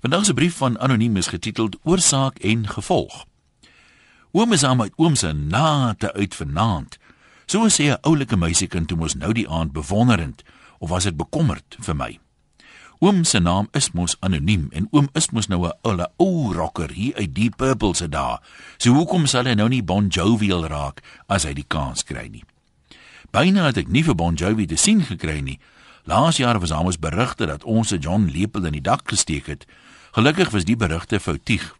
Vandag se brief van anoniem is getiteld Oorsaak en gevolg. Oom is aan my oom se nate uit vanaand. So sê 'n oulike meisiekind toe mos nou die aand bewonderend of was dit bekommerd vir my. Oom se naam is mos anoniem en oom is mos nou 'n oude ou rocker hier uit die Purple se dae. So hoekom sal hy nou nie Bon Jovi raak as hy die kans kry nie? Byna het ek nie vir Bon Jovi te sien gekry nie. Laas jaar was almos berigte dat ons se John lepel in die dak gesteek het. Gelukkig was die berigte foutieg.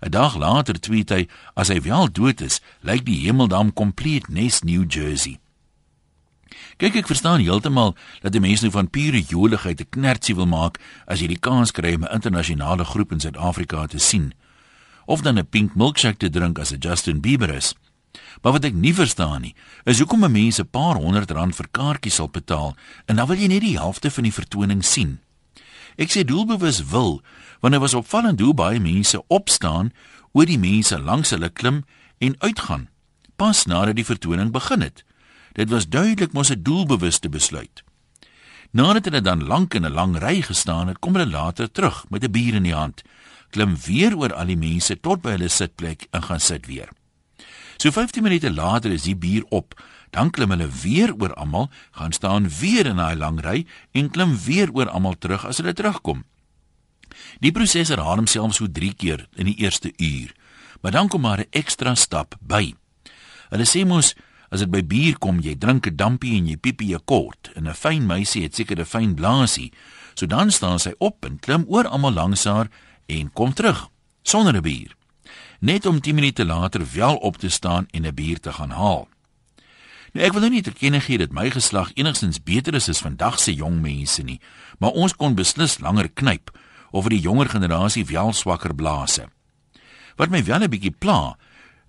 'n Dag later tweet hy: "As hy wel dood is, lyk die hemeldam kompleet nes New Jersey." Kyk, ek verstaan heeltemal dat die mense nou van pure joligheid 'n knertsie wil maak as jy die kans kry om 'n internasionale groep in Suid-Afrika te sien of dan 'n pink milkshake te drink as 'n Justin Bieber is. Maar wat ek nie verstaan nie, is hoekom mense 'n paar honderd rand vir kaartjies sal betaal en dan wil jy net die helfte van die vertoning sien. Ek sê doelbewus wil, want dit was opvallend hoe baie mense opstaan oor die mense langs hulle klim en uitgaan pas nadat die vertoning begin het. Dit was duidelik mos 'n doelbewuste besluit. Nadat hulle dan lank in 'n lang ry gestaan het, kom hulle later terug met 'n bier in die hand, klim weer oor al die mense tot by hulle sitplek en gaan sit weer. So 15 minute later is die bier op, dan klim hulle weer oor almal, gaan staan weer in daai lang ry en klim weer oor almal terug as hulle terugkom. Die proses herhaal homself so 3 keer in die eerste uur. Maar dan kom maar 'n ekstra stap by. Hulle sê mos as dit by bier kom, jy drink 'n dampie en jy piepie 'n kort en 'n fyn meisie het seker 'n fyn blaasie. So dan staan sy op en klim oor almal langs haar en kom terug sonder 'n bier. Net om 10 minute later wel op te staan en 'n bier te gaan haal. Nou ek wil nou nie te kenne gee dat my geslag enigstens beter is as vandag se jong mense nie, maar ons kon beslis langer knyp of vir die jonger generasie wel swakker blaase. Wat my wel 'n bietjie pla,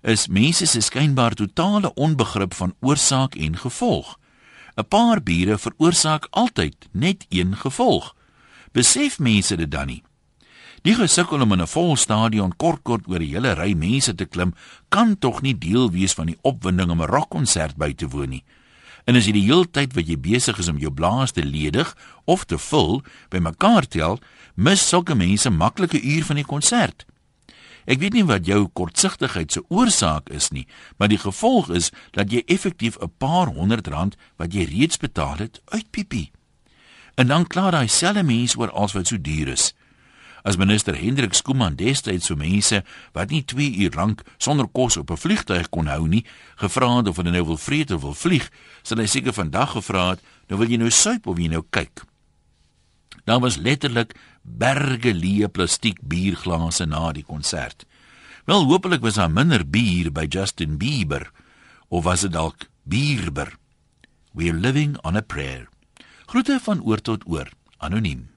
is mense se skynbaar totale onbegrip van oorsaak en gevolg. 'n Paar bure veroorsaak altyd net een gevolg. Besef mense dit dan nie? Die gesukkel om in 'n vol stadion kort kort oor 'n hele ry mense te klim, kan tog nie deel wees van die opwinding om 'n rockkonsert by te woon nie. En as jy die hele tyd wat jy besig is om jou blaas te ledig of te vul, bymekaar tel, mis sulke mense maklike uur van die konsert. Ek weet nie wat jou kortsigtigheid se oorsaak is nie, maar die gevolg is dat jy effektief 'n paar honderd rand wat jy reeds betaal het uitpiepie. En dan kla daai selfe mense oor alles wat so duur is. As minister Hendrik Skuman destyds so mense wat nie 2 uur lank sonder kos op 'n vliegtuig kon hou nie, gevra het of hulle nou wil vreet of wil vlieg, sal hy seker vandag gevra het, nou wil jy nou suip of jy nou kyk. Daar was letterlik berge leë plastiek bierglase na die konsert. Wel hopelik was daar minder bier by Justin Bieber of was dit dalk bierber. We're living on a prayer. Groete van oor tot oor, anoniem.